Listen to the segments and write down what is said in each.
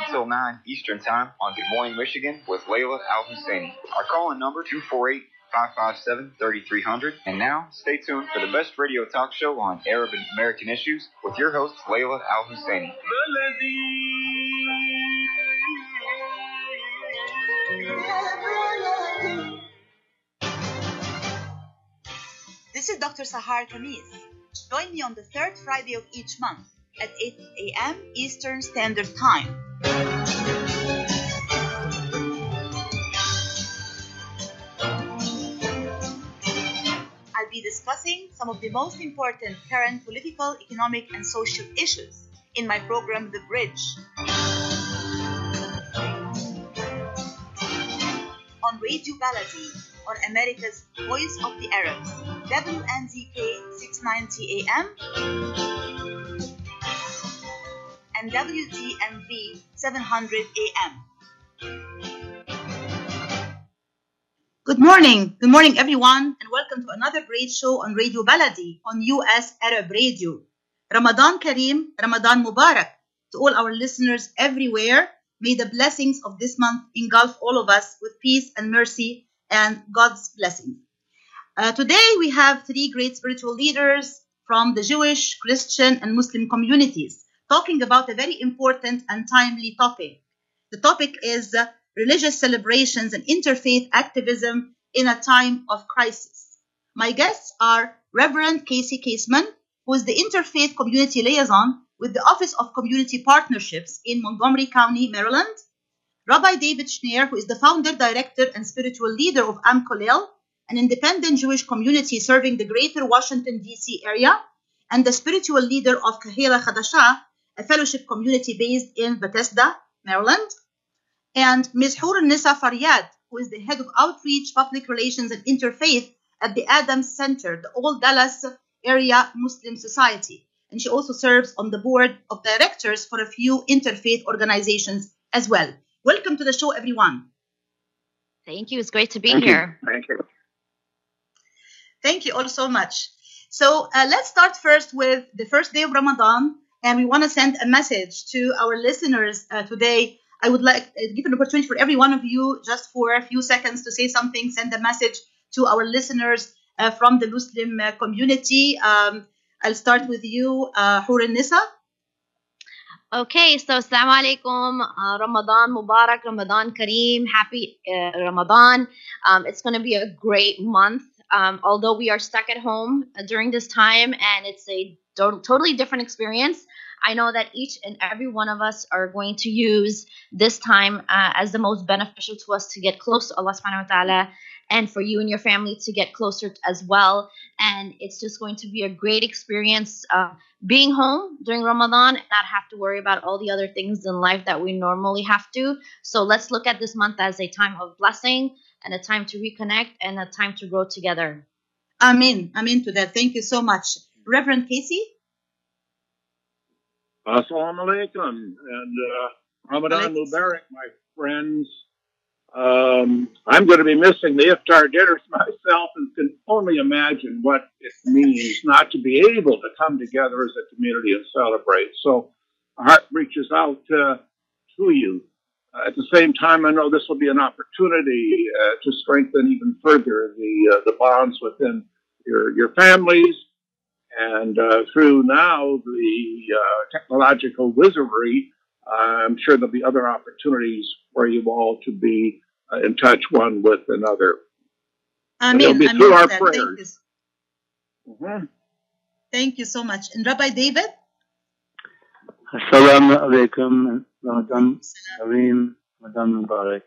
until 9 Eastern Time on Good Morning Michigan with Layla Al Husseini. Our call in number 248 557 3300. And now, stay tuned for the best radio talk show on Arab and American issues with your host, Layla Al Husseini. This is Dr. Sahar Khamis. Join me on the third Friday of each month at 8 a.m. Eastern Standard Time. I'll be discussing some of the most important current political, economic, and social issues in my program, The Bridge. On Radio Baladi, on America's Voice of the Arabs, WNZK 690 AM and WDMV 700 AM. Good morning. Good morning, everyone, and welcome to another great show on Radio Baladi on US Arab Radio. Ramadan Kareem, Ramadan Mubarak to all our listeners everywhere. May the blessings of this month engulf all of us with peace and mercy and God's blessing. Uh, today, we have three great spiritual leaders from the Jewish, Christian, and Muslim communities talking about a very important and timely topic. The topic is uh, religious celebrations and interfaith activism in a time of crisis. My guests are Reverend Casey Caseman, who is the Interfaith Community Liaison with the Office of Community Partnerships in Montgomery County, Maryland, Rabbi David Shneyer, who is the founder, director, and spiritual leader of Am Kolel, an independent Jewish community serving the greater Washington, D.C. area, and the spiritual leader of Kahila Chadasha, a fellowship community based in Bethesda, Maryland, and Ms. Hur Nisa Faryad, who is the head of outreach, public relations, and interfaith at the Adams Center, the All Dulles Area Muslim Society. And she also serves on the board of directors for a few interfaith organizations as well. Welcome to the show, everyone. Thank you. It's great to be Thank you. here. Thank you. Thank you all so much. So uh, let's start first with the first day of Ramadan, and we want to send a message to our listeners uh, today. I would like to give an opportunity for every one of you, just for a few seconds, to say something, send a message to our listeners uh, from the Muslim uh, community. Um, I'll start with you, uh, Hur Nisa. Okay, so Assalamu alaikum, uh, Ramadan Mubarak, Ramadan Kareem, happy uh, Ramadan. Um, it's going to be a great month. Um, although we are stuck at home uh, during this time and it's a totally different experience, I know that each and every one of us are going to use this time uh, as the most beneficial to us to get close to Allah subhanahu wa ta'ala and for you and your family to get closer as well. And it's just going to be a great experience uh, being home during Ramadan and not have to worry about all the other things in life that we normally have to. So let's look at this month as a time of blessing and a time to reconnect and a time to grow together. Amen. Amen to that. Thank you so much. Reverend Casey? Assalamu alaikum and uh, Ramadan Alaikum Mubarak, my friends. Um, I'm going to be missing the iftar dinners myself and can only imagine what it means not to be able to come together as a community and celebrate. So, our heart reaches out uh, to you. Uh, at the same time, I know this will be an opportunity uh, to strengthen even further the uh, the bonds within your your families and uh, through now the uh, technological wizardry, I'm sure there'll be other opportunities for you all to be uh, in touch one with another. Amen. It'll be Amen through to our that. Thank prayers. you. Mhm. Thank you so much. And Rabbi David? Assalamu alaikum, Ramadan Kareem, Ramadan Mubarak.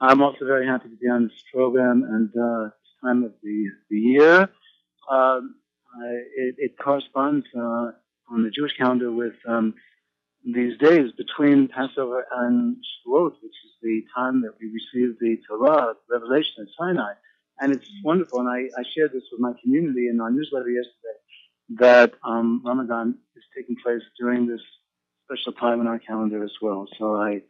I'm also very happy to be on this program and uh, this time of the, the year. Um, I, it, it corresponds uh, on the Jewish calendar with um, these days between Passover and Shavuot, which is the time that we receive the Torah, revelation at Sinai. And it's wonderful, and I, I shared this with my community in our newsletter yesterday, that um, Ramadan is taking place during this special time in our calendar as well. So I,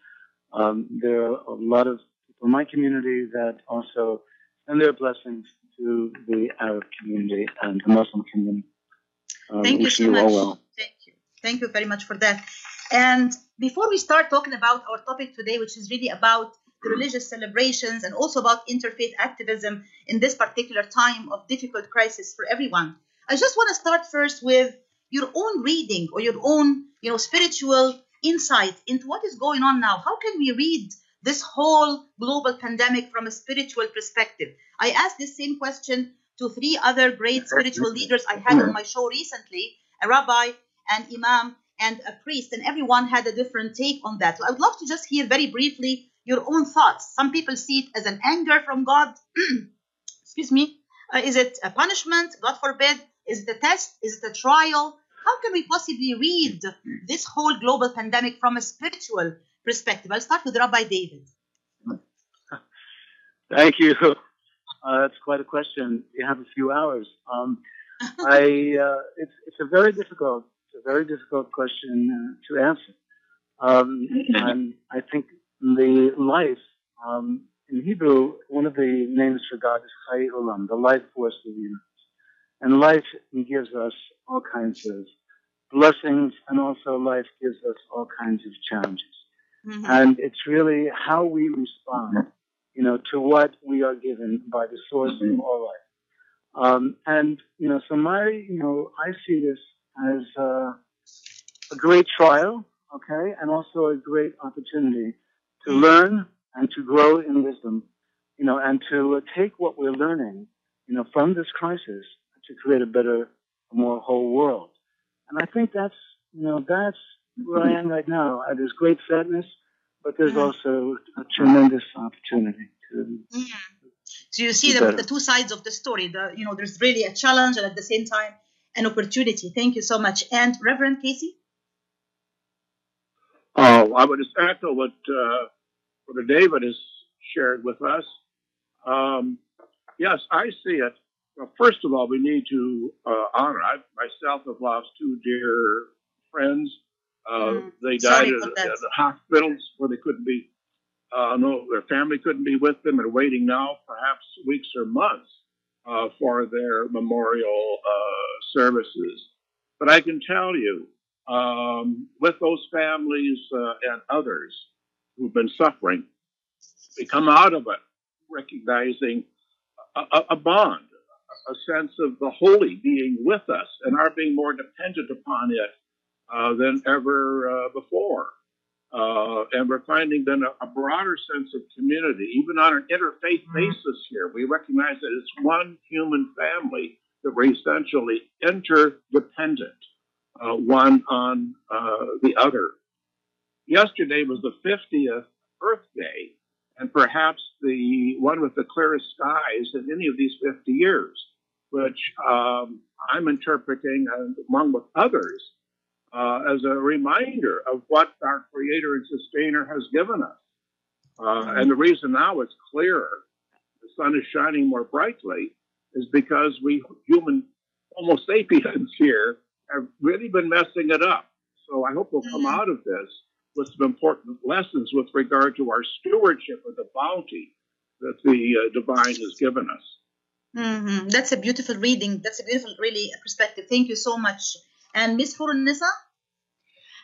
um, there are a lot of people in my community that also send their blessings to the Arab community and the Muslim community. Um, Thank you so much. all well. Thank you. Thank you very much for that. And before we start talking about our topic today, which is really about the religious celebrations and also about interfaith activism in this particular time of difficult crisis for everyone, I just want to start first with your own reading or your own, you know, spiritual insight into what is going on now. How can we read this whole global pandemic from a spiritual perspective? I asked this same question to three other great spiritual leaders I had on my show recently, a rabbi, an imam, and a priest, and everyone had a different take on that. So I would love to just hear very briefly your own thoughts. Some people see it as an anger from God. Excuse me. Uh, is it a punishment? God forbid. Is it a test? Is it a trial? How can we possibly read this whole global pandemic from a spiritual perspective? I'll start with Rabbi David. Thank you. Uh, that's quite a question. You have a few hours. Um, I uh, it's it's a very difficult it's a very difficult question uh, to answer. Um, and I think the life um, in Hebrew, one of the names for God is Chai Olam, the life force of the universe. And life gives us all kinds of blessings, and also life gives us all kinds of challenges. Mhm. And it's really how we respond, you know, to what we are given by the source of all life. Um, and, you know, so my, you know, I see this as uh, a great trial, okay, and also a great opportunity to learn and to grow in wisdom, you know, and to uh, take what we're learning, you know, from this crisis to create a better, more whole world. And I think that's, you know, that's where I am right now. Uh, There's great sadness, but there's also a tremendous opportunity to. Mhm. So you see the, the two sides of the story. The you know there's really a challenge and at the same time an opportunity. Thank you so much. And Reverend Casey. Oh, I would just echo what uh, Brother David has shared with us. Um, yes, I see it. Well, first of all, we need to uh, honor. I myself have lost two dear friends. Uh, Mm, they sorry died at, at the hospitals where they couldn't be. Uh, no, their family couldn't be with them, and waiting now, perhaps weeks or months, uh, for their memorial uh, services. But I can tell you, um, with those families uh, and others who've been suffering, we come out of it recognizing a- a bond, a sense of the holy being with us and our being more dependent upon it uh, than ever uh, before. Uh, and we're finding then a, a broader sense of community, even on an interfaith basis here. We recognize that it's one human family that we're essentially interdependent uh, one on uh, the other. Yesterday was the 50th Earth Day, and perhaps the one with the clearest skies in any of these 50 years, which um, I'm interpreting, along with others, uh, as a reminder of what our Creator and Sustainer has given us. Uh, and the reason now it's clearer, the sun is shining more brightly, is because we human Homo sapiens here have really been messing it up. So I hope we'll come Mhm. out of this with some important lessons with regard to our stewardship of the bounty that the uh, divine has given us. hmm That's a beautiful reading. That's a beautiful, really, perspective. Thank you so much. And Miss Furunisa.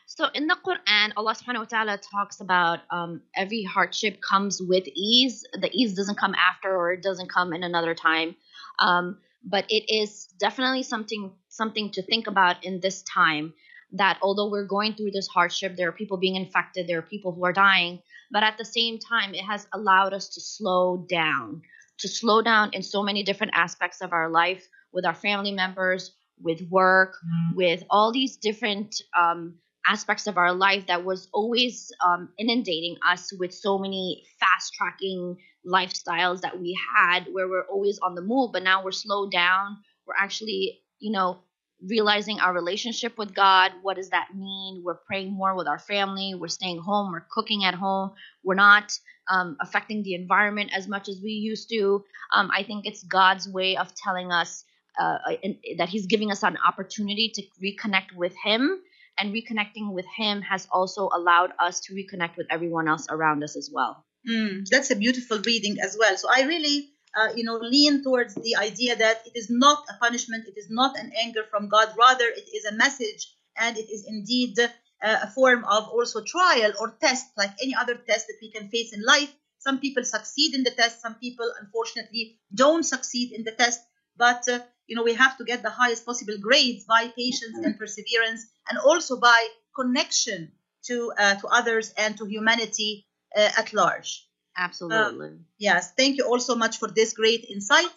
So in the Quran, Allah subhanahu wa ta'ala talks about um, every hardship comes with ease. The ease doesn't come after or it doesn't come in another time. Um, but it is definitely something something to think about in this time that although we're going through this hardship, there are people being infected, there are people who are dying, but at the same time, it has allowed us to slow down, to slow down in so many different aspects of our life with our family members, with work, with all these different um, aspects of our life that was always um, inundating us with so many fast tracking lifestyles that we had where we're always on the move but now we're slowed down we're actually you know realizing our relationship with God. What does that mean? We're praying more with our family. We're staying home. We're cooking at home. We're not um, affecting the environment as much as we used to. Um, I think it's God's way of telling us uh, in, that He's giving us an opportunity to reconnect with Him. And reconnecting with Him has also allowed us to reconnect with everyone else around us as well. Mm, that's a beautiful reading as well. So I really uh, you know, lean towards the idea that it is not a punishment, it is not an anger from God, rather it is a message and it is indeed uh, a form of also trial or test, like any other test that we can face in life. Some people succeed in the test, some people unfortunately don't succeed in the test, but uh, you know we have to get the highest possible grades by patience and perseverance, and also by connection to uh, to others and to humanity uh, at large. Absolutely. Uh, yes, thank you all so much for this great insight.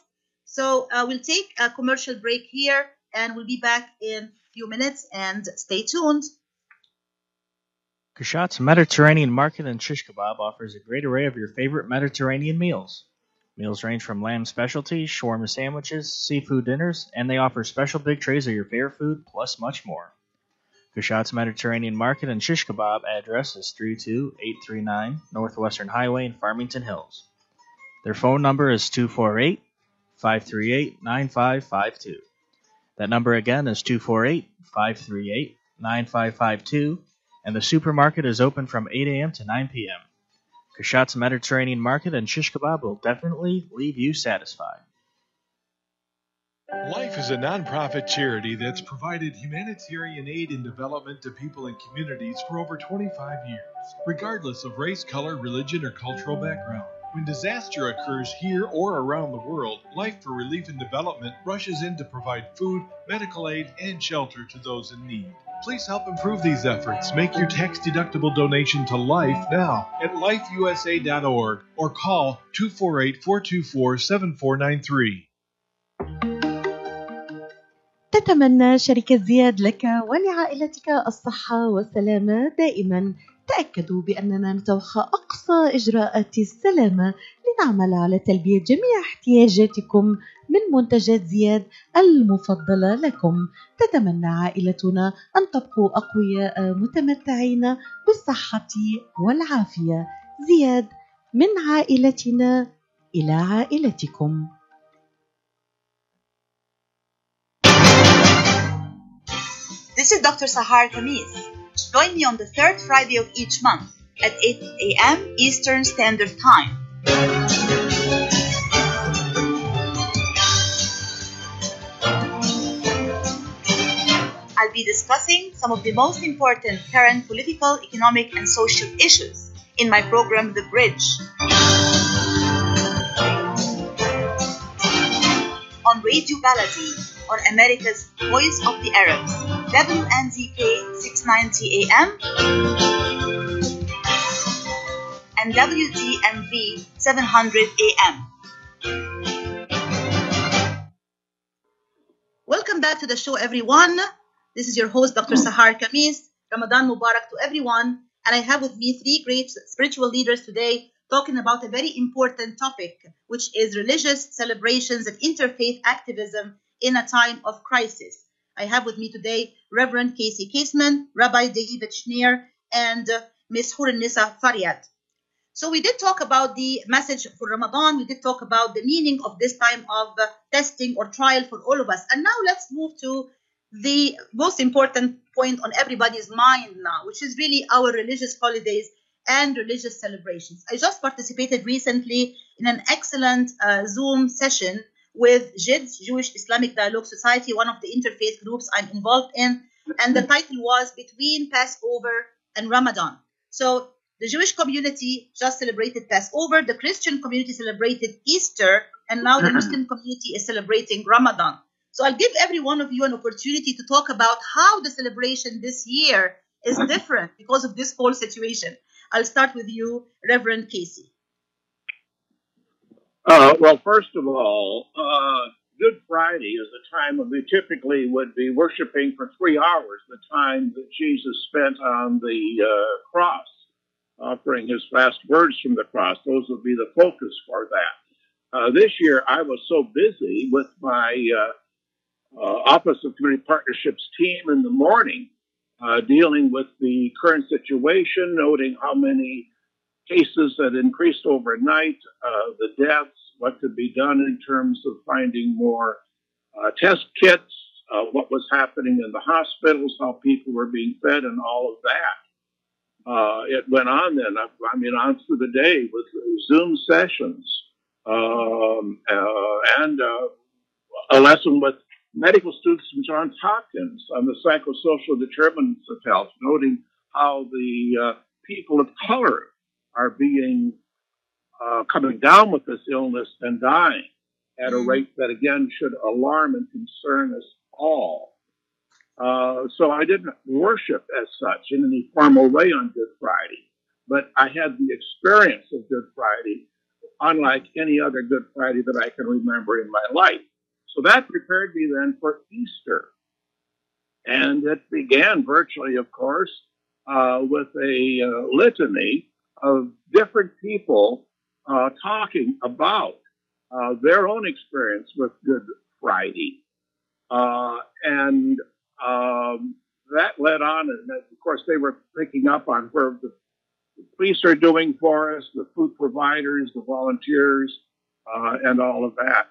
So uh, we'll take a commercial break here and we'll be back in a few minutes and stay tuned. Kashat's Mediterranean Market and Shish Kebab offers a great array of your favorite Mediterranean meals. Meals range from lamb specialties, shawarma sandwiches, seafood dinners, and they offer special big trays of your favorite food, plus much more. Kashat's Mediterranean Market and Shish Kebab address is 32839 Northwestern Highway in Farmington Hills. Their phone number is 248 538 9552. That number again is 248 538 9552, and the supermarket is open from 8 a.m. to 9 p.m. Kashat's Mediterranean Market and Shish Kebab will definitely leave you satisfied. Life is a nonprofit charity that's provided humanitarian aid and development to people and communities for over 25 years, regardless of race, color, religion, or cultural background. When disaster occurs here or around the world, Life for Relief and Development rushes in to provide food, medical aid, and shelter to those in need. Please help improve these efforts. Make your tax deductible donation to Life now at lifeusa.org or call 248 424 7493. تتمنى شركة زياد لك ولعائلتك الصحة والسلامة دائما تأكدوا بأننا نتوخى أقصى إجراءات السلامة لنعمل على تلبية جميع احتياجاتكم من منتجات زياد المفضلة لكم تتمنى عائلتنا أن تبقوا أقوياء متمتعين بالصحة والعافية زياد من عائلتنا إلى عائلتكم This is Dr. Sahar Khamis. Join me on the third Friday of each month at 8 a.m. Eastern Standard Time. I'll be discussing some of the most important current political, economic, and social issues in my program, The Bridge. On Radio Baladi, on America's Voice of the Arabs, WNZK 690 AM and WDMV 700 AM. Welcome back to the show, everyone. This is your host, Dr. Sahar Khamis. Ramadan Mubarak to everyone. And I have with me three great spiritual leaders today talking about a very important topic, which is religious celebrations and interfaith activism in a time of crisis. I have with me today Reverend Casey Caseman, Rabbi David Shneyer, and uh, Ms. Hurnisa Faryad. So we did talk about the message for Ramadan. We did talk about the meaning of this time of uh, testing or trial for all of us. And now let's move to the most important point on everybody's mind now, which is really our religious holidays and religious celebrations. I just participated recently in an excellent uh, Zoom session with JIDS, Jewish Islamic Dialogue Society, one of the interfaith groups I'm involved in. And the title was Between Passover and Ramadan. So the Jewish community just celebrated Passover, the Christian community celebrated Easter, and now the Muslim community is celebrating Ramadan. So I'll give every one of you an opportunity to talk about how the celebration this year is different because of this whole situation. I'll start with you, Reverend Casey. Uh, well, first of all, uh, Good Friday is a time when we typically would be worshiping for three hours, the time that Jesus spent on the uh, cross, offering his last words from the cross. Those would be the focus for that. Uh, this year, I was so busy with my uh, Office of Community Partnerships team in the morning, uh, dealing with the current situation, noting how many cases that increased overnight, uh, the deaths, what could be done in terms of finding more uh, test kits, uh, what was happening in the hospitals, how people were being fed, and all of that. Uh, it went on then, I, I, mean, on through the day with Zoom sessions um, uh, and uh, a lesson with medical students from Johns Hopkins on the psychosocial determinants of health, noting how the people of color are being uh, coming down with this illness and dying at a mm. rate that again should alarm and concern us all. Uh, so I didn't worship as such in any formal way on Good Friday, but I had the experience of Good Friday, unlike any other Good Friday that I can remember in my life. So that prepared me then for Easter. And it began virtually, of course, uh, with a uh, litany of different people uh, talking about uh, their own experience with Good Friday. Uh, and um, that led on, and of course, they were picking up on where the police are doing for us, the food providers, the volunteers, uh, and all of that.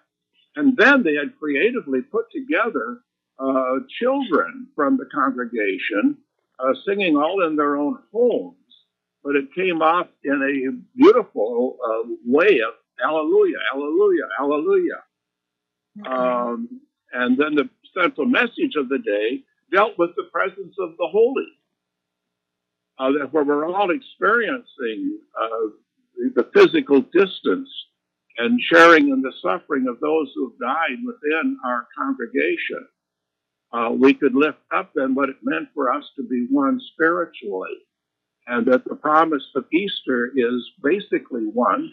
And then they had creatively put together uh, children from the congregation uh, singing all in their own homes but it came off in a beautiful uh, way of Hallelujah, Hallelujah, Hallelujah. Mm-hmm. Um, and then the central message of the day dealt with the presence of the Holy, uh, where we're all experiencing uh, the physical distance and sharing in the suffering of those who've died within our congregation. Uh, we could lift up then what it meant for us to be one spiritually and that the promise of Easter is basically one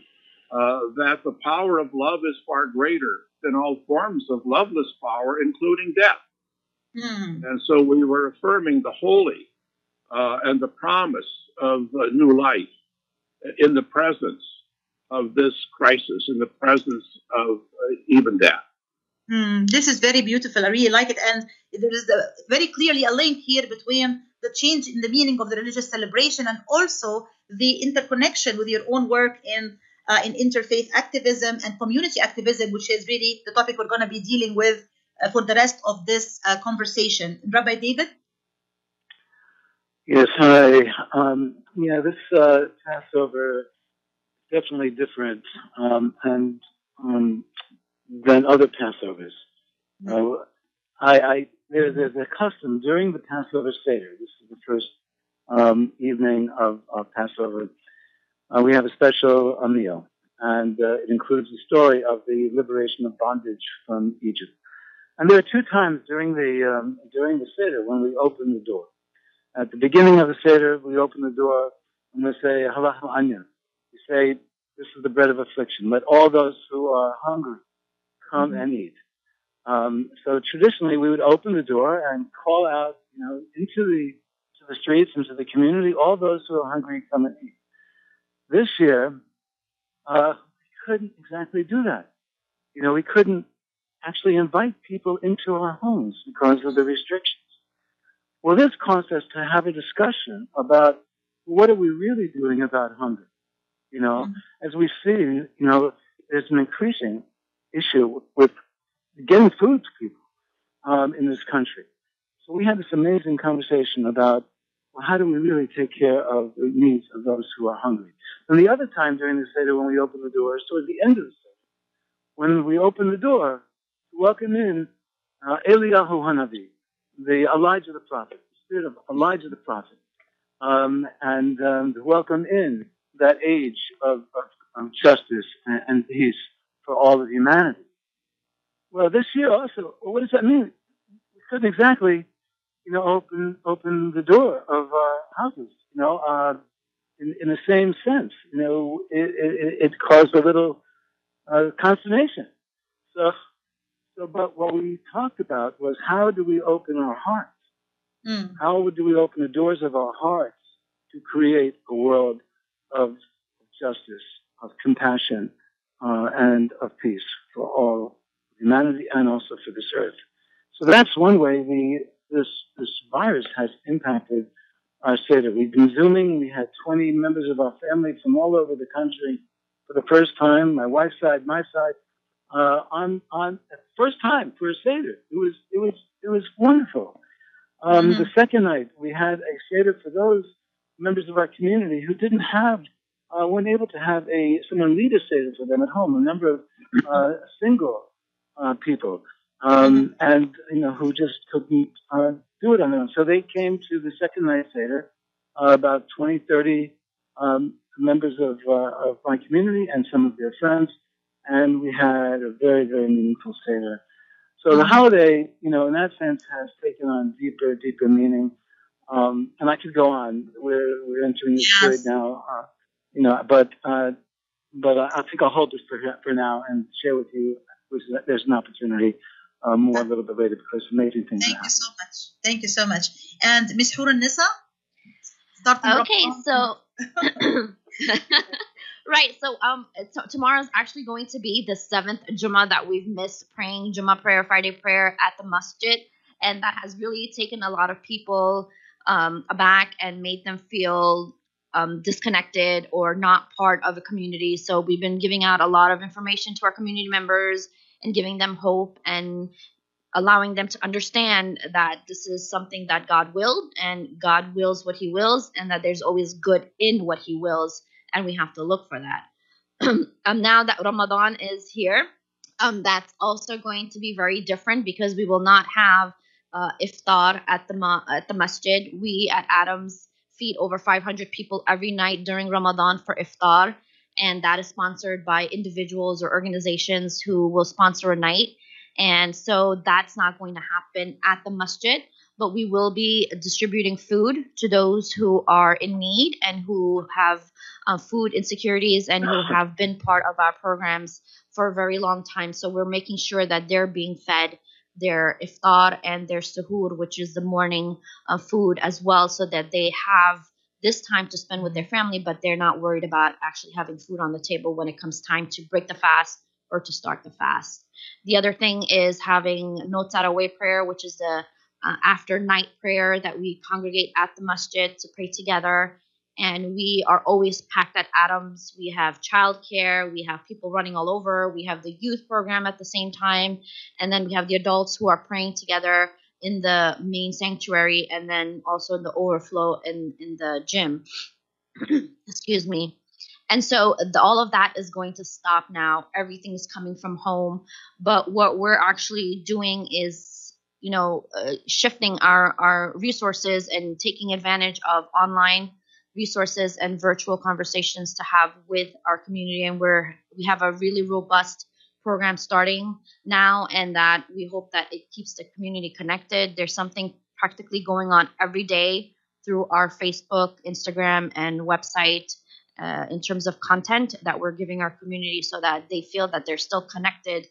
uh, that the power of love is far greater than all forms of loveless power, including death. Mm. And so we were affirming the holy uh, and the promise of a new life in the presence of this crisis, in the presence of uh, even death. Mm, this is very beautiful. I really like it. And there is very clearly a link here between the change in the meaning of the religious celebration and also the interconnection with your own work in uh, in interfaith activism and community activism, which is really the topic we're going to be dealing with uh, for the rest of this uh, conversation. Rabbi David? Yes, hi. Um, yeah, this uh, Passover definitely different um, and um, than other Passovers. Mm-hmm. Uh, I, I there's, there's a custom during the Passover Seder. This is the first um, evening of, of Passover. Uh, we have a special meal, and uh, it includes the story of the liberation of bondage from Egypt. And there are two times during the um, during the Seder when we open the door. At the beginning of the Seder, we open the door and we say Halach Anya. We say, "This is the bread of affliction. Let all those who are hungry come mm-hmm. and eat." Um, so traditionally, we would open the door and call out, you know, into the to the streets, into the community, all those who are hungry come and eat. This year, uh, we couldn't exactly do that. You know, we couldn't actually invite people into our homes because of the restrictions. Well, this caused us to have a discussion about what are we really doing about hunger. You know, mm-hmm. as we see, you know, there's an increasing issue with getting food to people um, in this country. So we had this amazing conversation about well, how do we really take care of the needs of those who are hungry. And the other time during the Seder when we opened the doors, towards the end of the Seder, when we opened the door to welcome in uh, Eliyahu Hanavi, the Elijah the prophet, the spirit of Elijah the prophet, um, and um, welcome in that age of, of, of justice and, and peace for all of humanity. Well, this year also, what does that mean? We couldn't exactly, you know, open open the door of our houses, you know, uh, in, in the same sense. You know, it, it, it caused a little uh, consternation. So, so, but what we talked about was how do we open our hearts? Mm. How do we open the doors of our hearts to create a world of justice, of compassion, uh, and of peace for all humanity and also for this earth. so that's one way the this this virus has impacted our Seder. We've been Zooming. We had 20 members of our family from all over the country for the first time, my wife's side, my side, uh, on, on first time for a Seder. It was, it was, it was wonderful. Um, Mhm. The second night, we had a Seder for those members of our community who didn't have, uh, weren't able to have a, someone lead a Seder for them at home, a number of, uh, single, uh, people, um, and, you know, who just couldn't, uh, do it on their own. So they came to the second night Seder, uh, about 20, 30, um, members of, uh, of my community and some of their friends, and we had a very, very meaningful Seder. So the holiday, you know, in that sense, has taken on deeper, deeper meaning. Um, and I could go on. We're we're entering this Yes. period now, uh, you know. But uh, but I I think I'll hold this for for now and share with you. Which is, there's an opportunity uh, more a little bit later because amazing things Thank are you so much. Thank you so much. And Miss Hur Nisa, starting Okay, so right, so um, so tomorrow is actually going to be the seventh Jummah that we've missed praying Jummah prayer, Friday prayer at the masjid, and that has really taken a lot of people um aback and made them feel um, disconnected or not part of a community. So we've been giving out a lot of information to our community members and giving them hope and allowing them to understand that this is something that God willed and God wills what he wills and that there's always good in what he wills and we have to look for that. um, now that Ramadan is here, um, that's also going to be very different because we will not have uh, iftar at the ma- at the masjid. We at Adams feed over 500 people every night during Ramadan for iftar, and that is sponsored by individuals or organizations who will sponsor a night. And so that's not going to happen at the masjid, but we will be distributing food to those who are in need and who have uh, food insecurities and who have been part of our programs for a very long time. So we're making sure that they're being fed their iftar and their suhoor, which is the morning uh, food as well, so that they have this time to spend with their family, but they're not worried about actually having food on the table when it comes time to break the fast or to start the fast. The other thing is having no taraweh prayer, which is the uh, after night prayer that we congregate at the masjid to pray together. And we are always packed at Adams. We have childcare, we have people running all over, we have the youth program at the same time, and then we have the adults who are praying together in the main sanctuary and then also in the overflow in, in the gym. Excuse me. And so the, all of that is going to stop now. Everything is coming from home. But what we're actually doing is, you know, uh, shifting our, our resources and taking advantage of online resources and virtual conversations to have with our community. And we're, we have a really robust program starting now, and that we hope that it keeps the community connected. There's something practically going on every day through our Facebook, Instagram, and website uh, in terms of content that we're giving our community so that they feel that they're still connected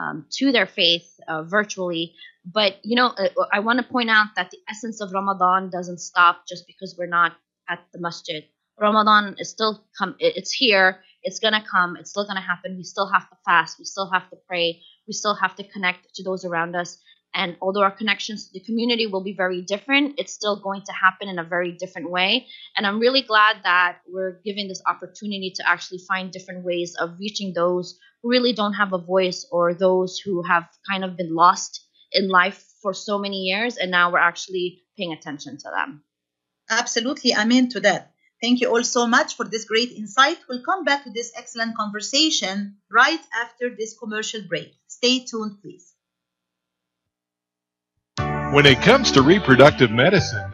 um, to their faith uh, virtually. But, you know, uh, I want to point out that the essence of Ramadan doesn't stop just because we're not at the masjid. Ramadan is still come. It's here. It's gonna come. It's still gonna happen. We still have to fast. We still have to pray. We still have to connect to those around us. And although our connections to the community will be very different, it's still going to happen in a very different way. And I'm really glad that we're given this opportunity to actually find different ways of reaching those who really don't have a voice or those who have kind of been lost in life for so many years. And now we're actually paying attention to them. Absolutely, amen to that. Thank you all so much for this great insight. We'll come back to this excellent conversation right after this commercial break. Stay tuned, please. When it comes to reproductive medicine,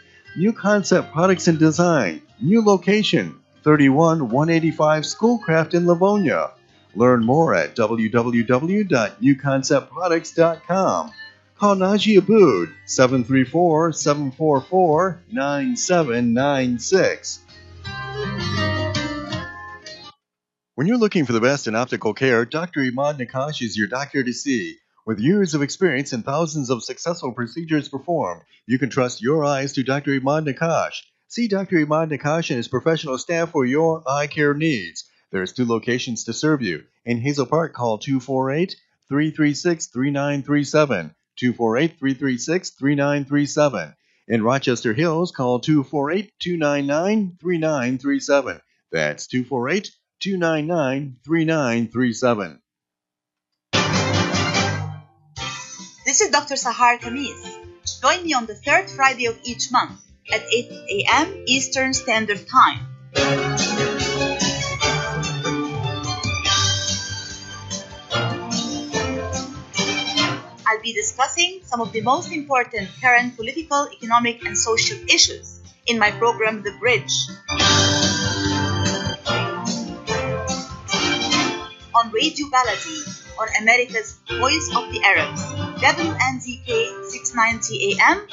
New Concept Products and Design, new location, 31 185 Schoolcraft in Livonia. Learn more at www.newconceptproducts.com. Call Najee Abood 734 744 9796. When you're looking for the best in optical care, Dr. Imad Nakash is your doctor to see. With years of experience and thousands of successful procedures performed, you can trust your eyes to Dr. Imad Nakash. See Dr. Imad Nakash and his professional staff for your eye care needs. There's two locations to serve you. In Hazel Park, call 248 336 3937. 248 336 3937. In Rochester Hills, call 248 299 3937. That's 248 299 3937. This is Dr. Sahar Khamis. Join me on the third Friday of each month at 8 a.m. Eastern Standard Time. I'll be discussing some of the most important current political, economic, and social issues in my program, The Bridge. On Radio Baladi, on America's Voice of the Arabs, WNZK 690 AM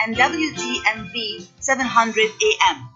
and WDMV 700 AM.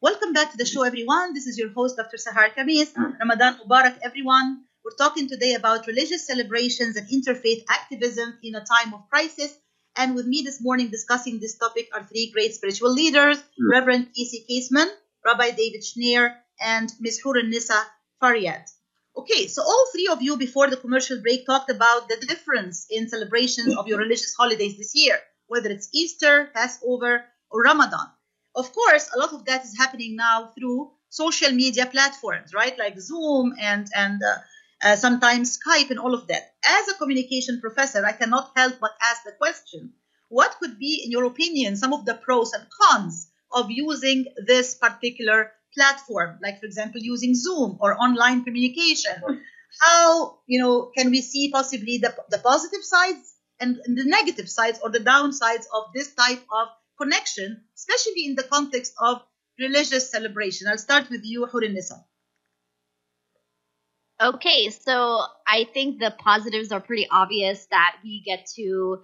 Welcome back to the show, everyone. This is your host, Dr. Sahar Khamis. Ramadan Mubarak, everyone. We're talking today about religious celebrations and interfaith activism in a time of crisis. And with me this morning discussing this topic are three great spiritual leaders hmm. Reverend E.C. Caseman, Rabbi David Shneyer, and Ms. Hur Nisa Faryad. Okay, so all three of you before the commercial break talked about the difference in celebrations of your religious holidays this year, whether it's Easter, Passover, or Ramadan. Of course, a lot of that is happening now through social media platforms, right? Like Zoom and and uh, uh, sometimes Skype and all of that. As a communication professor, I cannot help but ask the question: What could be, in your opinion, some of the pros and cons of using this particular platform? Like, for example, using Zoom or online communication. How you know can we see possibly the the positive sides and the negative sides or the downsides of this type of connection, especially in the context of religious celebration. I'll start with you, Hurinisa. Okay, so I think the positives are pretty obvious that we get to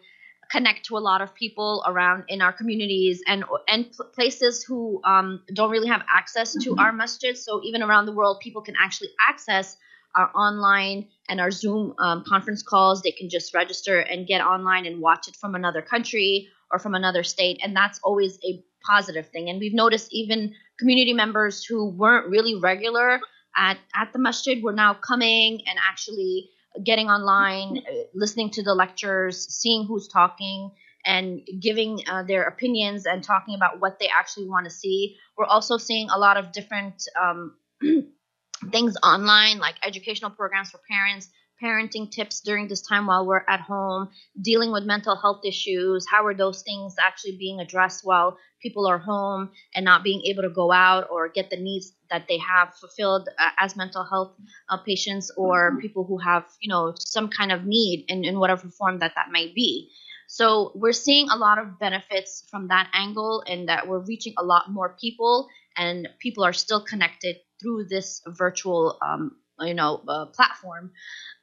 connect to a lot of people around in our communities and and places who um, don't really have access to our masjid. So even around the world, people can actually access our online and our Zoom um, conference calls. They can just register and get online and watch it from another country or from another state, and that's always a positive thing. And we've noticed even community members who weren't really regular at at the masjid were now coming and actually getting online, uh, listening to the lectures, seeing who's talking, and giving uh, their opinions and talking about what they actually want to see. We're also seeing a lot of different um, things online, like educational programs for parents, parenting tips during this time while we're at home, dealing with mental health issues. How are those things actually being addressed while people are home and not being able to go out or get the needs that they have fulfilled uh, as mental health uh, patients or people who have, you know, some kind of need in, in whatever form that that might be. So we're seeing a lot of benefits from that angle and that we're reaching a lot more people and people are still connected through this virtual um, you know uh, platform.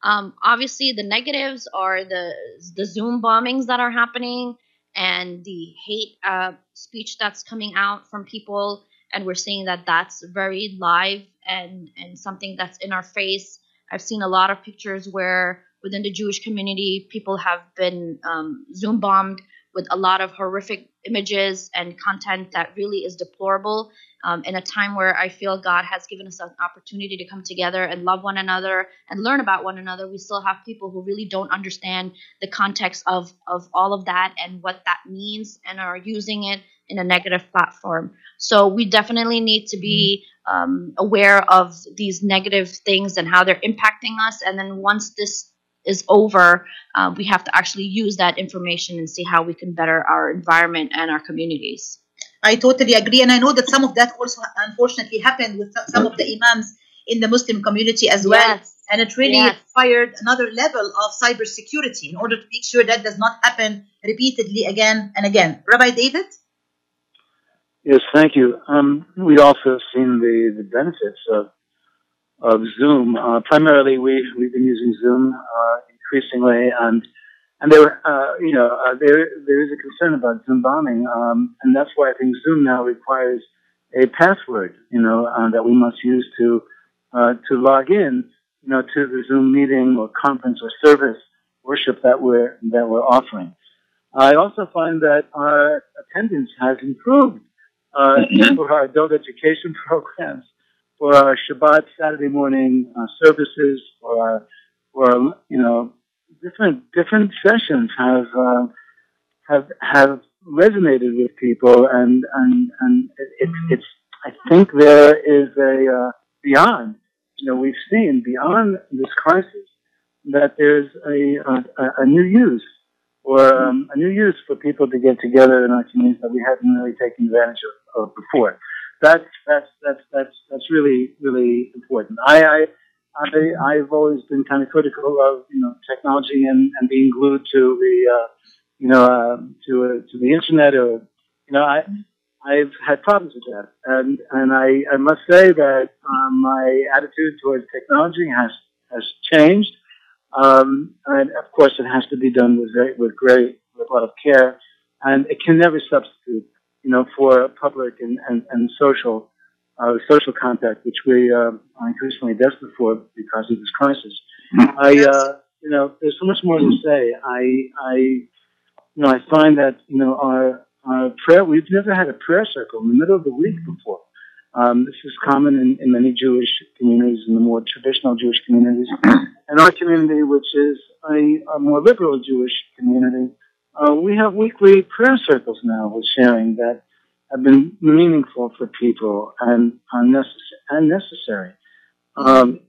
Um, obviously, the negatives are the the Zoom bombings that are happening and the hate uh, speech that's coming out from people, and we're seeing that that's very live and and something that's in our face. I've seen a lot of pictures where within the Jewish community, people have been um, Zoom bombed with a lot of horrific images and content that really is deplorable um, in a time where I feel God has given us an opportunity to come together and love one another and learn about one another. We still have people who really don't understand the context of, of all of that and what that means and are using it in a negative platform. So we definitely need to be um, aware of these negative things and how they're impacting us. And then once this is over, uh, we have to actually use that information and see how we can better our environment and our communities. I totally agree, and I know that some of that also unfortunately happened with some of the imams in the Muslim community as well. Yes. And it really Yes. required another level of cybersecurity in order to make sure that does not happen repeatedly again and again. Rabbi David? Yes, thank you. Um, we also seen the, the benefits of of Zoom. Uh, primarily, we we've been using Zoom uh, increasingly, and and there, uh, you know, uh, there there is a concern about Zoom bombing, um, and that's why I think Zoom now requires a password, you know, uh, that we must use to uh, to log in, you know, to the Zoom meeting or conference or service worship that we're that we're offering. I also find that our attendance has improved uh, for our adult education programs, for our Shabbat Saturday morning uh, services, for our, for our, you know, different different sessions have uh, have have resonated with people, and and and it, it's it's. I think there is a uh, beyond. You know, we've seen beyond this crisis that there's a a, a new use or um, a new use for people to get together in our communities that we haven't really taken advantage of, of before. That's that's that's that's that's really really important. I, I I I've always been kind of critical of you know technology and, and being glued to the uh, you know uh, to uh, to the internet or you know I I've had problems with that and and I I must say that um, my attitude towards technology has has changed. Um, and of course, it has to be done with very, with great, with a lot of care, and it can never substitute, you know, for public and, and, and social, uh, social contact, which we uh, are increasingly desperate for because of this crisis. I, uh, you know, there's so much more to say. I, I, you know, I find that, you know, our, our prayer, we've never had a prayer circle in the middle of the week before. Um, this is common in, in many Jewish communities, in the more traditional Jewish communities. In our community, which is a, a more liberal Jewish community, uh, we have weekly prayer circles now with sharing that have been meaningful for people and are necessary. And necessary. Um,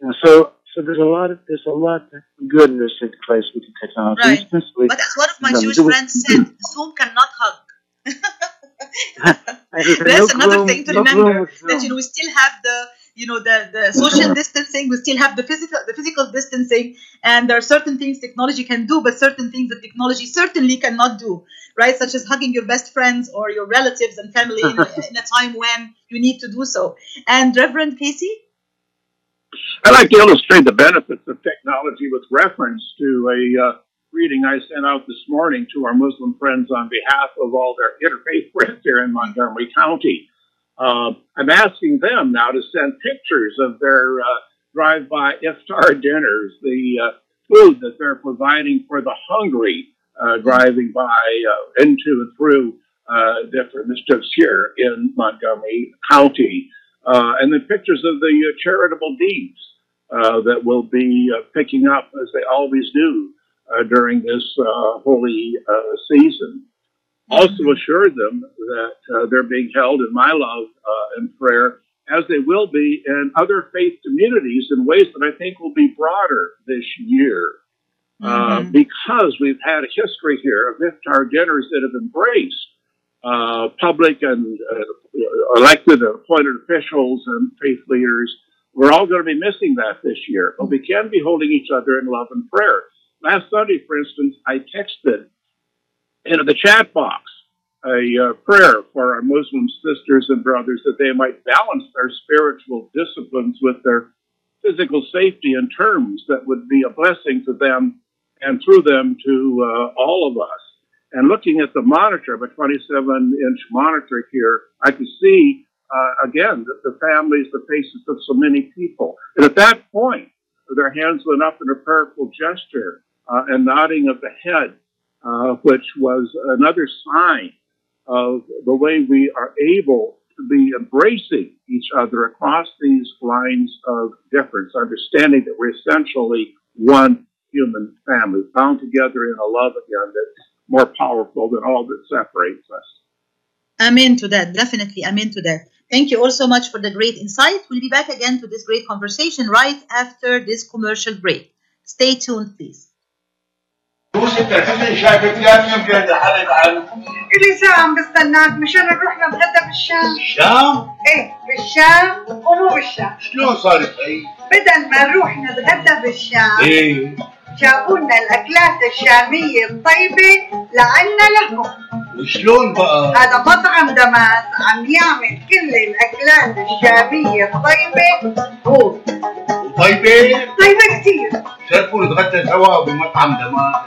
and so, so there's a lot of there's a lot of good that takes place with the technology. Right. especially- But as one of my Jewish friends said, Zoom cannot hug. There's That's no another room- thing to no remember. That you know we still have the you know the, the social distancing, we still have the physical the physical distancing, and there are certain things technology can do, but certain things that technology certainly cannot do, right? Such as hugging your best friends or your relatives and family in, a- in a time when you need to do so. And Reverend Casey, I'd like to illustrate the benefits of technology with reference to a uh, reading I sent out this morning to our Muslim friends on behalf of all their interfaith friends here in Montgomery County. Uh, I'm asking them now to send pictures of their uh, drive-by iftar dinners, the uh, food that they're providing for the hungry uh, driving by uh, into and through uh, different districts here in Montgomery County and then pictures of the charitable deeds that will be picking up as they always do during this holy season. Also assure them that uh, they're being held in my love uh, and prayer as they will be in other faith communities in ways that I think will be broader this year. Uh, because we've had a history here of iftar dinners that have embraced uh, public and uh, elected and appointed officials and faith leaders. We're all going to be missing that this year, but we can be holding each other in love and prayer. Last Sunday, for instance, I texted into the chat box a uh, prayer for our Muslim sisters and brothers that they might balance their spiritual disciplines with their physical safety in terms that would be a blessing to them and through them to uh, all of us. And looking at the monitor, a 27 inch monitor here, I could see uh, again the, the families, the faces of so many people. And at that point, their hands went up in a prayerful gesture uh, and nodding of the head, uh, which was another sign of the way we are able to be embracing each other across these lines of difference, understanding that we're essentially one human family, bound together in a love again that's more powerful than all that separates us. Amen to that. Definitely amen to that. Thank you all so much for the great insight. We'll be back again to this great conversation right after this commercial break. Stay tuned, please. إلي ساعة عم بستناك مشان نروح نتغدى بالشام الشام؟ إيه بالشام ومو بالشام شلون صارت هي؟ بدل ما نروح نتغدى بالشام إيه جابوا لنا الأكلات الشامية الطيبة لعنا لهم وشلون بقى؟ هذا مطعم دماس عم يعمل كل الأكلات الشامية الطيبة هو طيبة؟ طيبة كثير شرفوا نتغدى سوا بمطعم دمار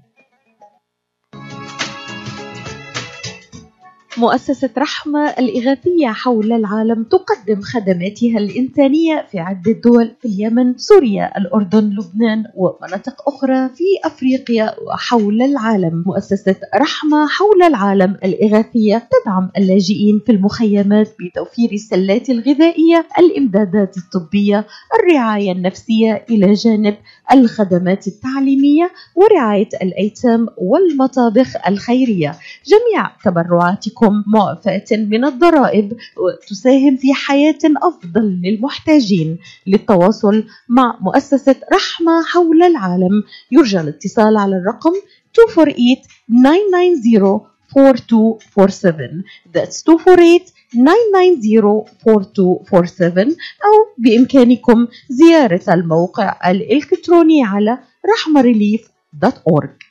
مؤسسة رحمة الإغاثية حول العالم تقدم خدماتها الإنسانية في عدة دول في اليمن، سوريا، الأردن، لبنان ومناطق أخرى في أفريقيا وحول العالم. مؤسسة رحمة حول العالم الإغاثية تدعم اللاجئين في المخيمات بتوفير السلات الغذائية، الإمدادات الطبية، الرعاية النفسية إلى جانب الخدمات التعليمية ورعاية الأيتام والمطابخ الخيرية. جميع تبرعاتكم معفاة من الضرائب وتساهم في حياة أفضل للمحتاجين للتواصل مع مؤسسة رحمة حول العالم. يرجى الاتصال على الرقم 248-990-4247 That's 248-990-4247 أو بإمكانكم زيارة الموقع الإلكتروني على رحمريليف.org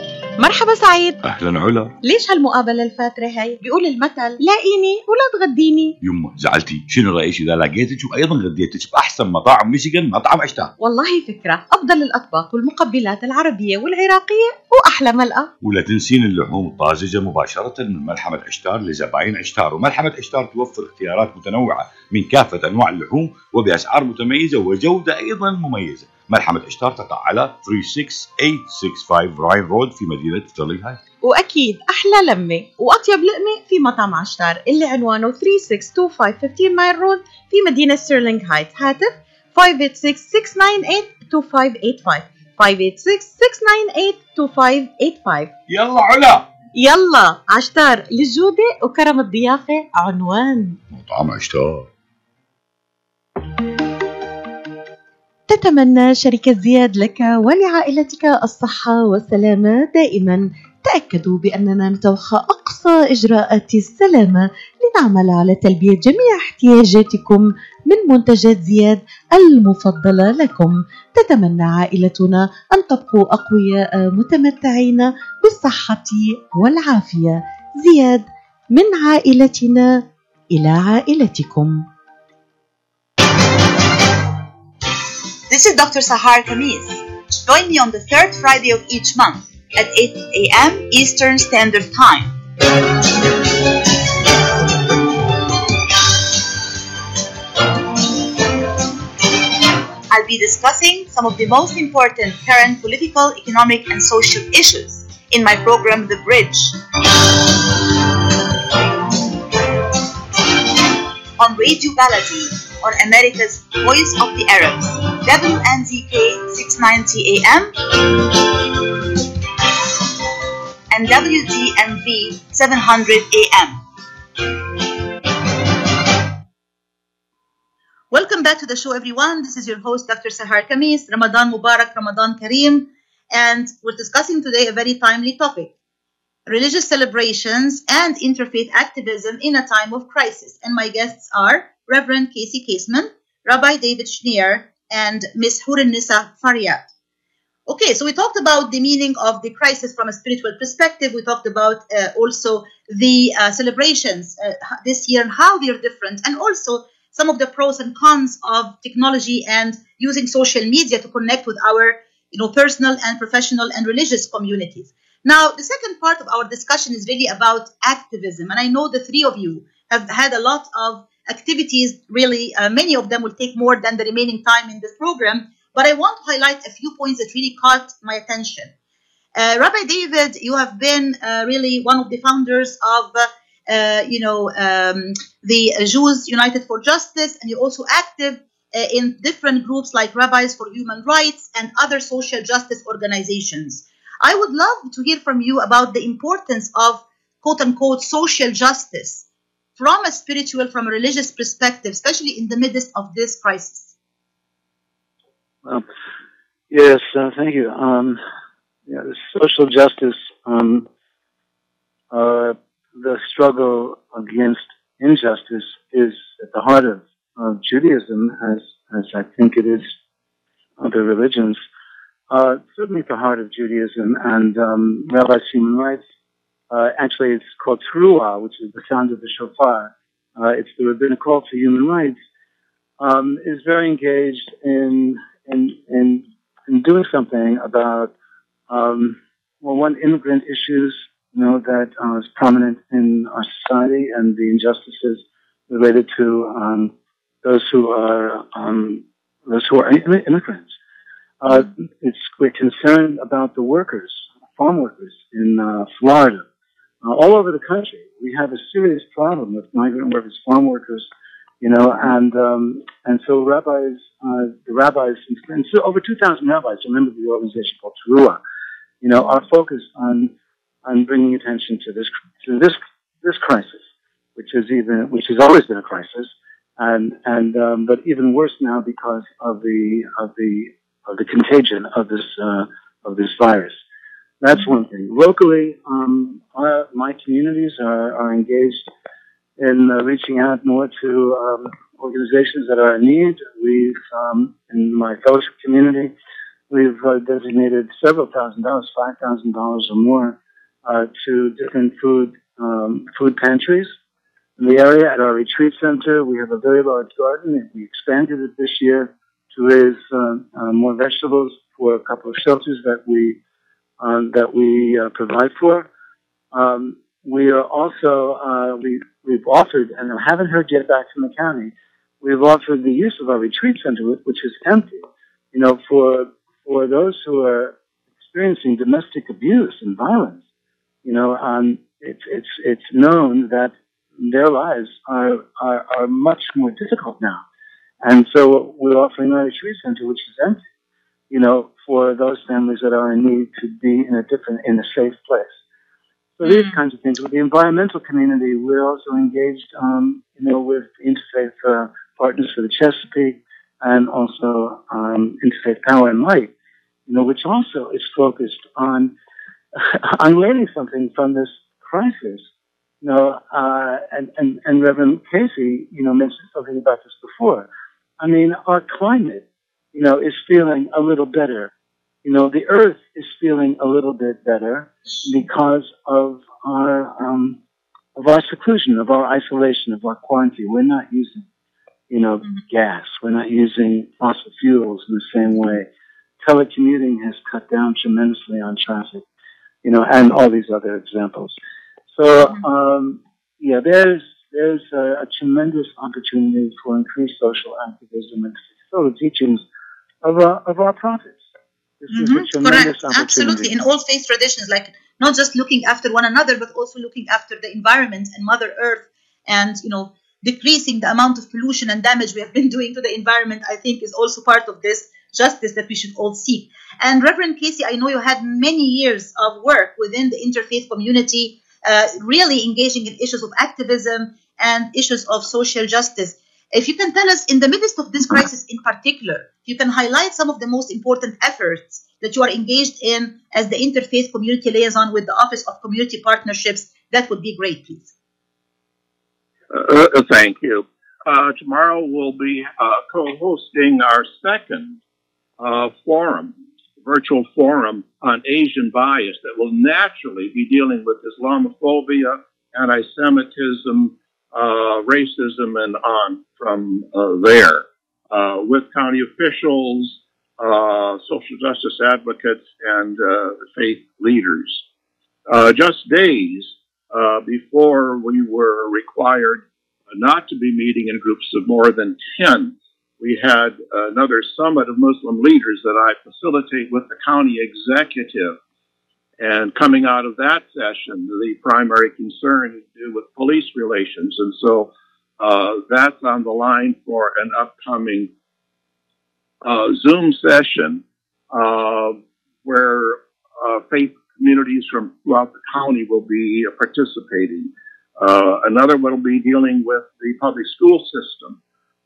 مرحبا سعيد. أهلا علا. ليش هالمقابلة الفاترة هي؟ بيقول المثل لاقيني ولا تغديني. يما زعلتي. شنو رأيك؟ إذا لقيتك وأيضا غديتك بأحسن مطاعم ميشيغان مطعم عشتار والله فكرة. أفضل الأطباق والمقبلات العربية والعراقية وأحلى ملقا ولا تنسين اللحوم الطازجة مباشرة من ملحمة عشتار لزباين عشتار. وملحمة عشتار توفر اختيارات متنوعة من كافة أنواع اللحوم وبأسعار متميزة وجودة أيضا مميزة. ملحمة عشتار تقع على 36865 راين رود في مدينة ستيرلينغ هايت وأكيد أحلى لمة وأطيب لقمة في مطعم عشتار اللي عنوانه 3625 15 مايل رود في مدينة ستيرلينغ هايت. هاتف 586-698-2585 586-698-2585 يلا علا! يلا عشتار للجودة وكرم الضيافة عنوان. مطعم عشتار. تتمنى شركة زياد لك ولعائلتك الصحة والسلامة دائما. تأكدوا بأننا نتوخى أقصى إجراءات السلامة لنعمل على تلبية جميع احتياجاتكم من منتجات زياد المفضلة لكم. تتمنى عائلتنا أن تبقوا أقوياء متمتعين بالصحة والعافية. زياد من عائلتنا إلى عائلتكم. This is Dr. Sahar Khamis. Join me on the third Friday of each month at 8 a.m. Eastern Standard Time. I'll be discussing some of the most important current political, economic, and social issues in my program, The Bridge. On Radio Baladi, on America's Voice of the Arabs, WNZK 690 AM and WDMV 700 AM. Welcome back to the show, everyone. This is your host, Dr. Sahar Khamis. Ramadan Mubarak, Ramadan Kareem. And we're discussing today a very timely topic religious celebrations and interfaith activism in a time of crisis. And my guests are Reverend Casey Caseman, Rabbi David Shneyer, and Miss Hurunnessa. Okay, so we talked about the meaning of the crisis from a spiritual perspective. We talked about uh, also the uh, celebrations uh, this year and how they're different, and also some of the pros and cons of technology and using social media to connect with our you know, personal and professional and religious communities. Now, the second part of our discussion is really about activism, and I know the three of you have had a lot of activities. Really, uh, many of them will take more than the remaining time in this program, but I want to highlight a few points that really caught my attention. Uh, Rabbi David, you have been uh, really one of the founders of, uh, you know, um, the Jews United for Justice, and you're also active uh, in different groups like Rabbis for Human Rights and other social justice organizations. I would love to hear from you about the importance of quote unquote social justice from a spiritual, from a religious perspective, especially in the midst of this crisis. Well, yes, uh, thank you. Um, yeah, social justice, um, uh, the struggle against injustice is at the heart of, of Judaism, as as I think it is other religions. Uh, certainly at the heart of Judaism and um, human rights. Uh, actually, it's called Teruah, which is the sound of the shofar. Uh, it's the rabbinic call to human rights. Um, is very engaged in in in, in doing something about um, well, one immigrant issues, you know, that uh, is prominent in our society and the injustices related to um, those who are um, those who are immigrants. Uh, it's we're concerned about the workers, farm workers in uh, Florida, uh, all over the country. We have a serious problem with migrant workers, farm workers, you know, and um, and so rabbis, uh, the rabbis, and so over 2,000 rabbis, remember the organization called Teruah, you know, are focused on on bringing attention to this to this this crisis, which is even which has always been a crisis, and and um, but even worse now because of the of the of the contagion of this uh, of this virus. That's one thing. Locally, um, our, my communities are, are engaged in uh, reaching out more to um, organizations that are in need. We've um, in my fellowship community, we've uh, designated several thousand dollars, five thousand dollars or more, uh, to different food um, food pantries in the area. At our retreat center, we have a very large garden, and we expanded it this year to raise uh, uh, more vegetables for a couple of shelters that we that we uh, provide for. Um, we are also uh, we we've offered and I haven't heard yet back from the county. We've offered the use of our retreat center, which is empty, you know, for for those who are experiencing domestic abuse and violence. You know, um, it's it's it's known that their lives are, are are much more difficult now and so we're offering a retreat center, which is empty, you know, for those families that are in need to be in a different, in a safe place. So these Mm. kinds of things. With the environmental community, we're also engaged, um, you know, with interfaith uh, partners for the Chesapeake and also um, Interfaith Power and Light, you know, which also is focused on I'm learning something from this crisis. You know, uh, and, and, and Reverend Casey, you know, mentioned something about this before. I mean, our climate, you know, is feeling a little better. You know, the earth is feeling a little bit better because of our, um, of our seclusion, of our isolation, of our quarantine. We're not using, you know, gas. We're not using fossil fuels in the same way. Telecommuting has cut down tremendously on traffic, you know, and all these other examples. So, um, yeah, there's there's a, a tremendous opportunity for increased social activism and so the teachings of our, of our prophets. This is a Mhm, Correct. Absolutely. In all faith traditions, like not just looking after one another, but also looking after the environment and Mother Earth and, you know, decreasing the amount of pollution and damage we have been doing to the environment, I think is also part of this justice that we should all seek. And Reverend Casey, I know you had many years of work within the interfaith community, uh, really engaging in issues of activism and issues of social justice. If you can tell us, in the midst of this crisis in particular, you can highlight some of the most important efforts that you are engaged in as the interfaith community liaison with the Office of Community Partnerships, that would be great, please. Uh, uh, thank you. Uh, tomorrow we'll be uh, co-hosting our second uh, forum, virtual forum on Asian bias that will naturally be dealing with Islamophobia, anti-Semitism, uh, racism, and on from uh, there, uh, with county officials, uh, social justice advocates, and uh, faith leaders. Uh, just days uh, before we were required not to be meeting in groups of more than 10. We had another summit of Muslim leaders that I facilitate with the county executive. And coming out of that session, the primary concern is to do with police relations. And so uh, that's on the line for an upcoming uh, Zoom session uh, where uh, faith communities from throughout the county will be participating. Uh, another one will be dealing with the public school system.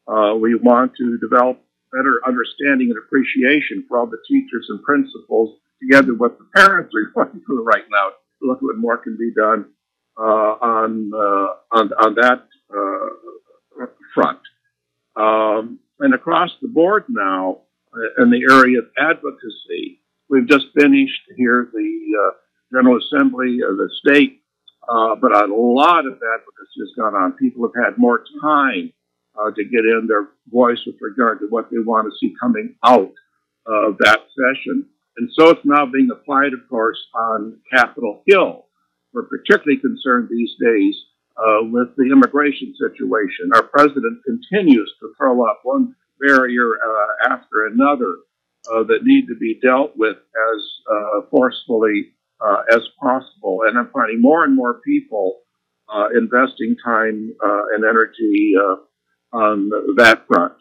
Uh, we want to develop better understanding and appreciation for all the teachers and principals, together with the parents are going through right now, look at what more can be done uh, on, uh, on on that uh, front. Um, and across the board now, uh, in the area of advocacy, we've just finished here the uh, General Assembly of the state uh, but a lot of advocacy has gone on. People have had more time to get in their voice with regard to what they want to see coming out of that session. And so it's now being applied, of course, on Capitol Hill. We're particularly concerned these days uh, with the immigration situation. Our president continues to throw up one barrier uh, after another uh, that need to be dealt with as uh, forcefully uh, as possible. And I'm finding more and more people uh, investing time and energy on that front.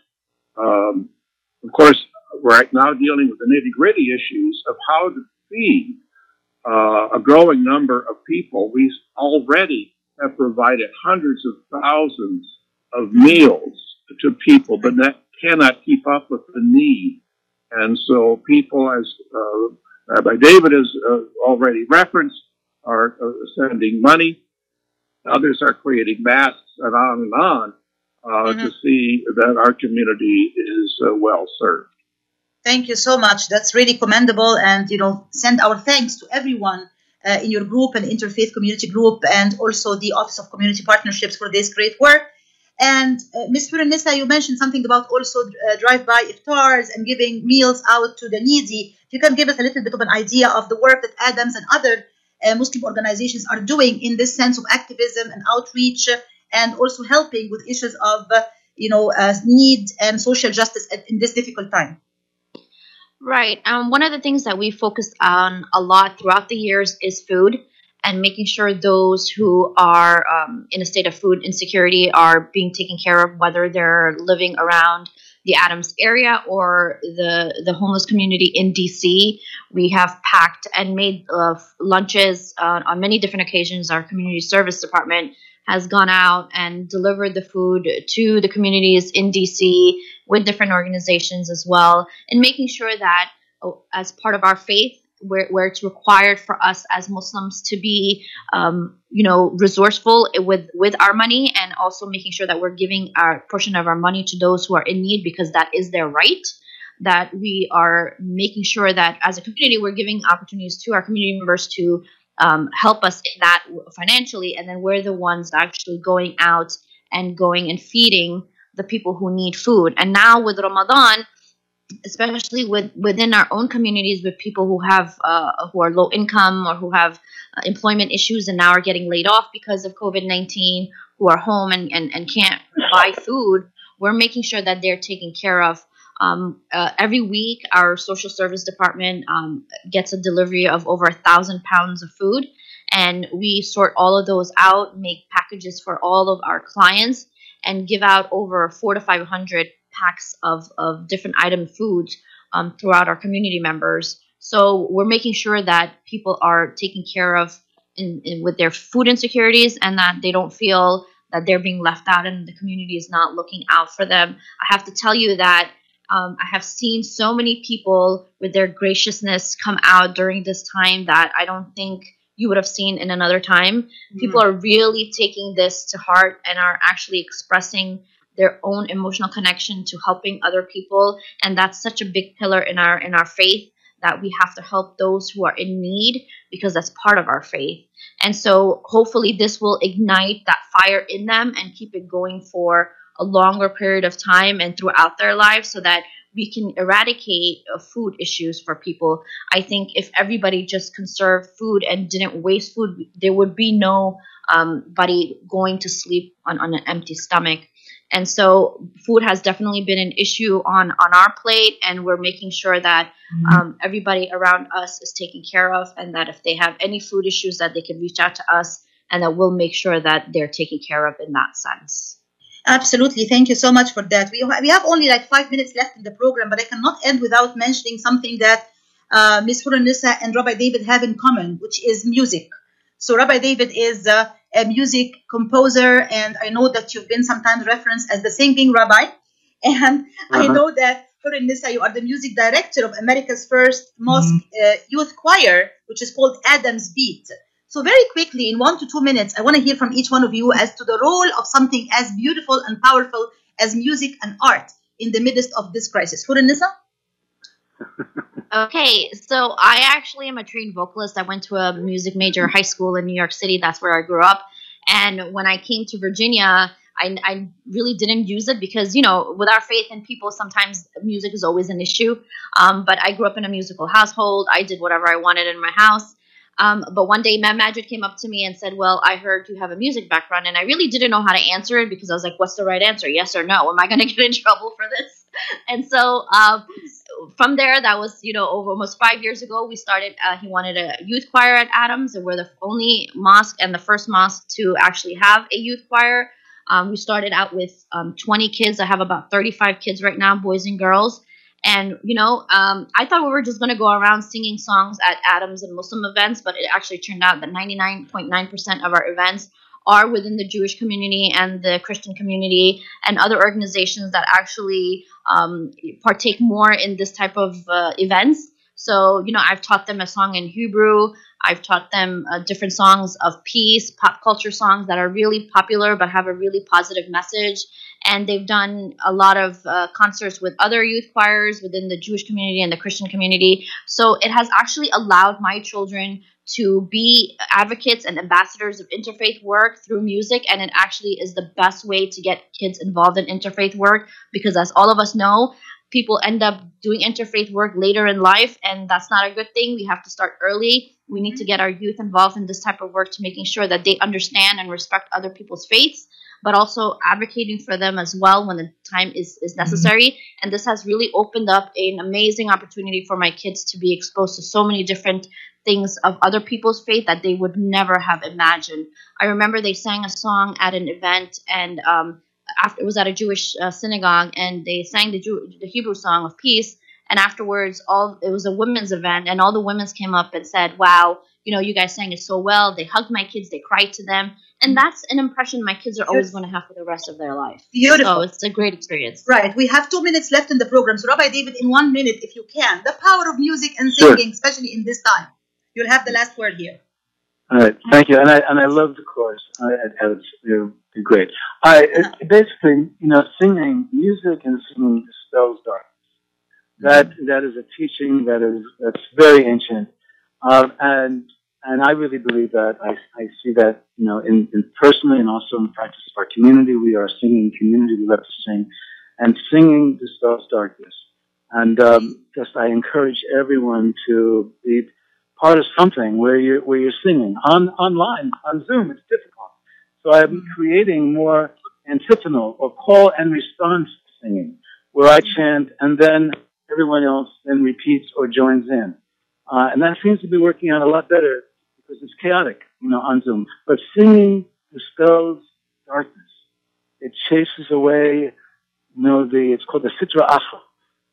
Um, of course, we're right now dealing with the nitty gritty issues of how to feed uh, a growing number of people. We already have provided hundreds of thousands of meals to people, but that cannot keep up with the need. And so people, as uh, Rabbi David has uh, already referenced, are uh, sending money. Others are creating masks and on and on uh, to see that our community is uh, well served. Thank you so much. That's really commendable. And, you know, send our thanks to everyone uh, in your group and interfaith community group and also the Office of Community Partnerships for this great work. And uh, Ms. Furanissa, you mentioned something about also uh, drive-by iftars and giving meals out to the needy. If you can give us a little bit of an idea of the work that Adams and other uh, Muslim organizations are doing in this sense of activism and outreach, and also helping with issues of, uh, you know, uh, need and social justice in this difficult time. Right. Um, one of the things that we focused on a lot throughout the years is food and making sure those who are um, in a state of food insecurity are being taken care of, whether they're living around the Adams area or the the homeless community in DC. We have packed and made uh, lunches uh, on many different occasions. Our community service department has gone out and delivered the food to the communities in DC with different organizations as well, and making sure that oh, as part of our faith, where, where it's required for us as Muslims to be, um, you know, resourceful with with our money and also making sure that we're giving our portion of our money to those who are in need because that is their right. That we are making sure that as a community we're giving opportunities to our community members to um, help us in that financially, and then we're the ones actually going out and going and feeding the people who need food. And now with Ramadan, especially with within our own communities with people who have uh, who are low income or who have uh, employment issues and now are getting laid off because of covid-19 who are home and, and, and can't buy food we're making sure that they're taken care of um, uh, every week our social service department um, gets a delivery of over a thousand pounds of food and we sort all of those out make packages for all of our clients and give out over four to five hundred packs of, of different item foods um, throughout our community members. So we're making sure that people are taken care of in, in, with their food insecurities and that they don't feel that they're being left out and the community is not looking out for them. I have to tell you that um, I have seen so many people with their graciousness come out during this time that I don't think you would have seen in another time. Mm-hmm. People are really taking this to heart and are actually expressing their own emotional connection to helping other people and that's such a big pillar in our in our faith that we have to help those who are in need because that's part of our faith and so hopefully this will ignite that fire in them and keep it going for a longer period of time and throughout their lives so that we can eradicate uh, food issues for people. I think if everybody just conserved food and didn't waste food, there would be no um, body going to sleep on, on an empty stomach. And so food has definitely been an issue on, on our plate, and we're making sure that mm-hmm. um, everybody around us is taken care of, and that if they have any food issues, that they can reach out to us, and that we'll make sure that they're taken care of in that sense. Absolutely. Thank you so much for that. We, we have only like five minutes left in the program, but I cannot end without mentioning something that uh, Ms. Nissa and Rabbi David have in common, which is music. So Rabbi David is uh, a music composer, and I know that you've been sometimes referenced as the singing rabbi. And uh-huh. I know that Hurunnessa you are the music director of America's first mosque mm-hmm. uh, youth choir, which is called Adam's Beat. So very quickly, in one to two minutes, I want to hear from each one of you as to the role of something as beautiful and powerful as music and art in the midst of this crisis. Hurunnessa? okay, so I actually am a trained vocalist. I went to a music major high school in New York City. That's where I grew up. And when I came to Virginia, I, I, really didn't use it because you know with our faith in people sometimes music is always an issue um, but i grew up in a musical household i did whatever i wanted in my house um, but one day, Matt Majid came up to me and said, Well, I heard you have a music background. And I really didn't know how to answer it because I was like, What's the right answer? Yes or no? Am I going to get in trouble for this? And so um, from there, that was, you know, over almost five years ago, we started, uh, he wanted a youth choir at Adams. And we're the only mosque and the first mosque to actually have a youth choir. Um, we started out with um, 20 kids. I have about 35 kids right now, boys and girls. And, you know, um, I thought we were just going to go around singing songs at Adams and Muslim events, but it actually turned out that 99.9% of our events are within the Jewish community and the Christian community and other organizations that actually um, partake more in this type of uh, events. So, you know, I've taught them a song in Hebrew. I've taught them uh, different songs of peace, pop culture songs that are really popular but have a really positive message and they've done a lot of uh, concerts with other youth choirs within the Jewish community and the Christian community. So it has actually allowed my children to be advocates and ambassadors of interfaith work through music, and it actually is the best way to get kids involved in interfaith work because, as all of us know, people end up doing interfaith work later in life, and that's not a good thing. We have to start early. We need to get our youth involved in this type of work to making sure that they understand and respect other people's faiths but also advocating for them as well when the time is, is mm-hmm. necessary. Mm-hmm. And this has really opened up an amazing opportunity for my kids to be exposed to so many different things of other people's faith that they would never have imagined. I remember they sang a song at an event, and um, after it was at a Jewish uh, synagogue, and they sang the, Jew- the Hebrew song of peace. And afterwards, all it was a women's event, and all the women came up and said, "Wow, you know, you guys sang it so well." They hugged my kids, they cried to them, And that's an impression my kids are always going to have for the rest of their life. Beautiful. So it's a great experience. Right. We have two minutes left in the program. So, Rabbi David, in one minute, if you can, the power of music and Sure. singing, especially in this time. You'll have the last word here. All right, thank you, and I and I love the chorus. I, I, it's they're, they're great. I basically, you know, singing music and singing dispels darkness. That that is a teaching that is that's very ancient, um, and and I really believe that. I I see that you know in, in personally and also in practice of our community. We are a singing community. We love to sing, and singing dispels darkness. And um, just I encourage everyone to be part of something where you're where you're singing on online on Zoom. It's difficult, so I'm creating more antiphonal or call and response singing, where I chant and then everyone else then repeats or joins in, uh, and that seems to be working out a lot better because it's chaotic, you know, on Zoom. But singing dispels darkness. It chases away, you know, the it's called the sitra achra,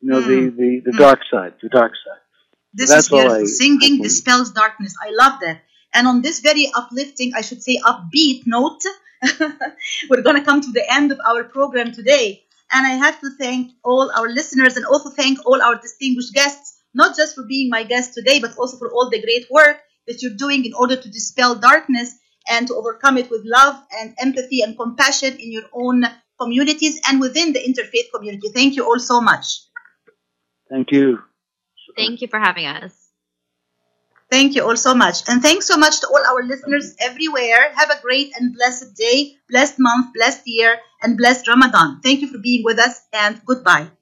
you know, the the the dark side, the dark side. This That's is beautiful. I- Singing I dispels darkness. I love that. And on this very uplifting, I should say upbeat note, we're going to come to the end of our program today. And I have to thank all our listeners and also thank all our distinguished guests, not just for being my guests today, but also for all the great work that you're doing in order to dispel darkness and to overcome it with love and empathy and compassion in your own communities and within the interfaith community. Thank you all so much. Thank you. Thank you for having us. Thank you all so much. And thanks so much to all our listeners everywhere. Have a great and blessed day, blessed month, blessed year, and blessed Ramadan. Thank you for being with us, and goodbye.